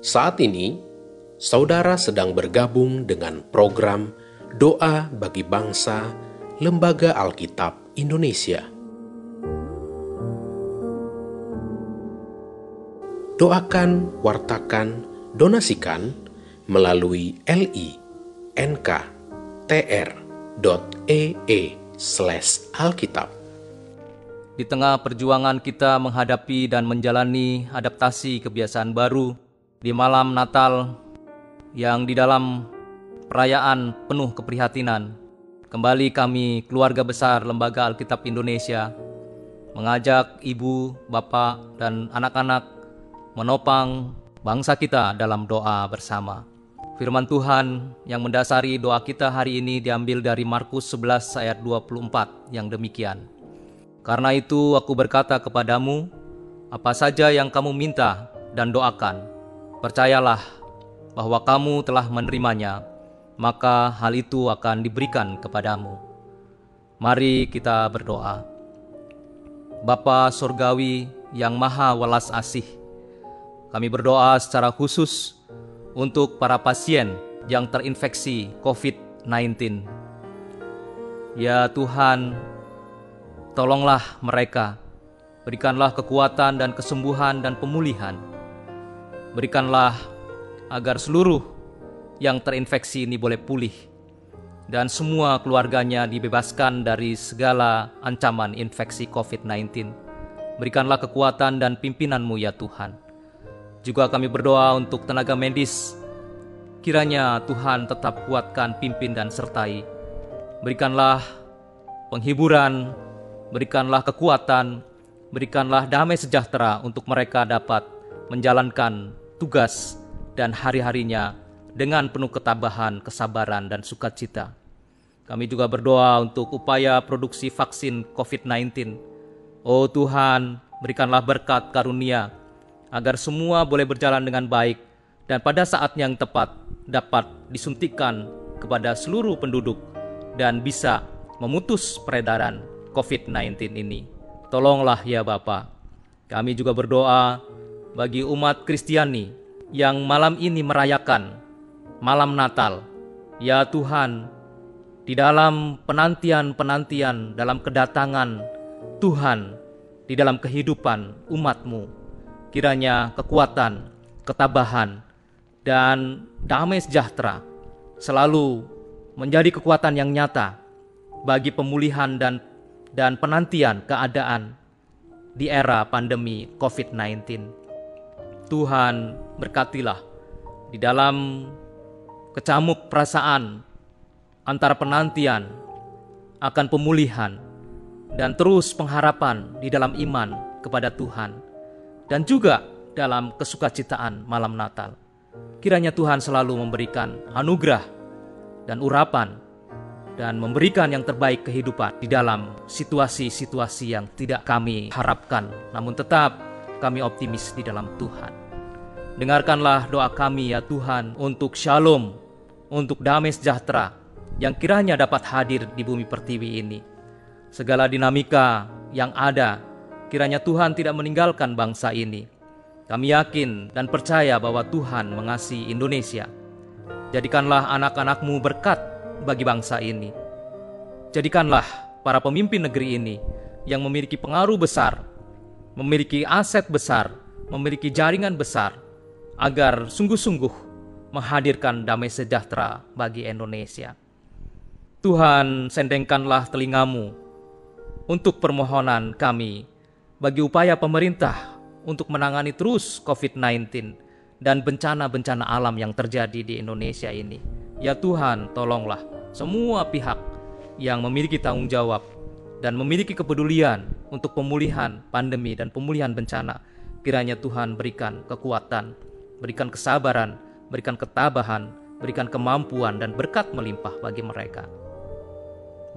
Saat ini, saudara sedang bergabung dengan program Doa bagi Bangsa Lembaga Alkitab Indonesia. Doakan, wartakan, donasikan melalui li.nk.tr.ee slash alkitab. Di tengah perjuangan kita menghadapi dan menjalani adaptasi kebiasaan baru di malam Natal yang di dalam perayaan penuh keprihatinan, kembali kami keluarga besar Lembaga Alkitab Indonesia mengajak ibu, bapak, dan anak-anak menopang bangsa kita dalam doa bersama. Firman Tuhan yang mendasari doa kita hari ini diambil dari Markus 11 ayat 24 yang demikian. Karena itu aku berkata kepadamu, apa saja yang kamu minta dan doakan, percayalah bahwa kamu telah menerimanya, maka hal itu akan diberikan kepadamu. Mari kita berdoa. Bapa Surgawi yang maha welas asih, kami berdoa secara khusus untuk para pasien yang terinfeksi COVID-19. Ya Tuhan, tolonglah mereka, berikanlah kekuatan dan kesembuhan dan pemulihan. Berikanlah agar seluruh yang terinfeksi ini boleh pulih dan semua keluarganya dibebaskan dari segala ancaman infeksi COVID-19. Berikanlah kekuatan dan pimpinanmu ya Tuhan juga kami berdoa untuk tenaga medis. Kiranya Tuhan tetap kuatkan, pimpin, dan sertai. Berikanlah penghiburan, berikanlah kekuatan, berikanlah damai sejahtera untuk mereka dapat menjalankan tugas dan hari-harinya dengan penuh ketabahan, kesabaran, dan sukacita. Kami juga berdoa untuk upaya produksi vaksin COVID-19. Oh Tuhan, berikanlah berkat karunia agar semua boleh berjalan dengan baik dan pada saat yang tepat dapat disuntikan kepada seluruh penduduk dan bisa memutus peredaran COVID-19 ini. Tolonglah ya Bapa. Kami juga berdoa bagi umat Kristiani yang malam ini merayakan malam Natal. Ya Tuhan, di dalam penantian-penantian dalam kedatangan Tuhan di dalam kehidupan umatmu kiranya kekuatan, ketabahan, dan damai sejahtera selalu menjadi kekuatan yang nyata bagi pemulihan dan dan penantian keadaan di era pandemi COVID-19. Tuhan berkatilah di dalam kecamuk perasaan antara penantian akan pemulihan dan terus pengharapan di dalam iman kepada Tuhan dan juga dalam kesukacitaan malam Natal. Kiranya Tuhan selalu memberikan anugerah dan urapan dan memberikan yang terbaik kehidupan di dalam situasi-situasi yang tidak kami harapkan, namun tetap kami optimis di dalam Tuhan. Dengarkanlah doa kami ya Tuhan untuk shalom, untuk damai sejahtera yang kiranya dapat hadir di bumi pertiwi ini. Segala dinamika yang ada Kiranya Tuhan tidak meninggalkan bangsa ini. Kami yakin dan percaya bahwa Tuhan mengasihi Indonesia. Jadikanlah anak-anakmu berkat bagi bangsa ini. Jadikanlah para pemimpin negeri ini yang memiliki pengaruh besar, memiliki aset besar, memiliki jaringan besar, agar sungguh-sungguh menghadirkan damai sejahtera bagi Indonesia. Tuhan, sendengkanlah telingamu untuk permohonan kami bagi upaya pemerintah untuk menangani terus COVID-19 dan bencana-bencana alam yang terjadi di Indonesia ini. Ya Tuhan, tolonglah semua pihak yang memiliki tanggung jawab dan memiliki kepedulian untuk pemulihan pandemi dan pemulihan bencana. Kiranya Tuhan berikan kekuatan, berikan kesabaran, berikan ketabahan, berikan kemampuan dan berkat melimpah bagi mereka.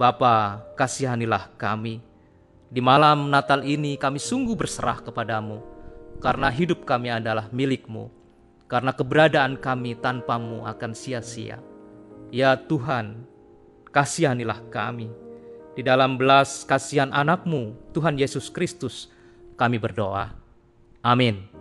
Bapa, kasihanilah kami di malam Natal ini kami sungguh berserah kepadamu, karena hidup kami adalah milikmu, karena keberadaan kami tanpamu akan sia-sia. Ya Tuhan, kasihanilah kami. Di dalam belas kasihan anakmu, Tuhan Yesus Kristus, kami berdoa. Amin.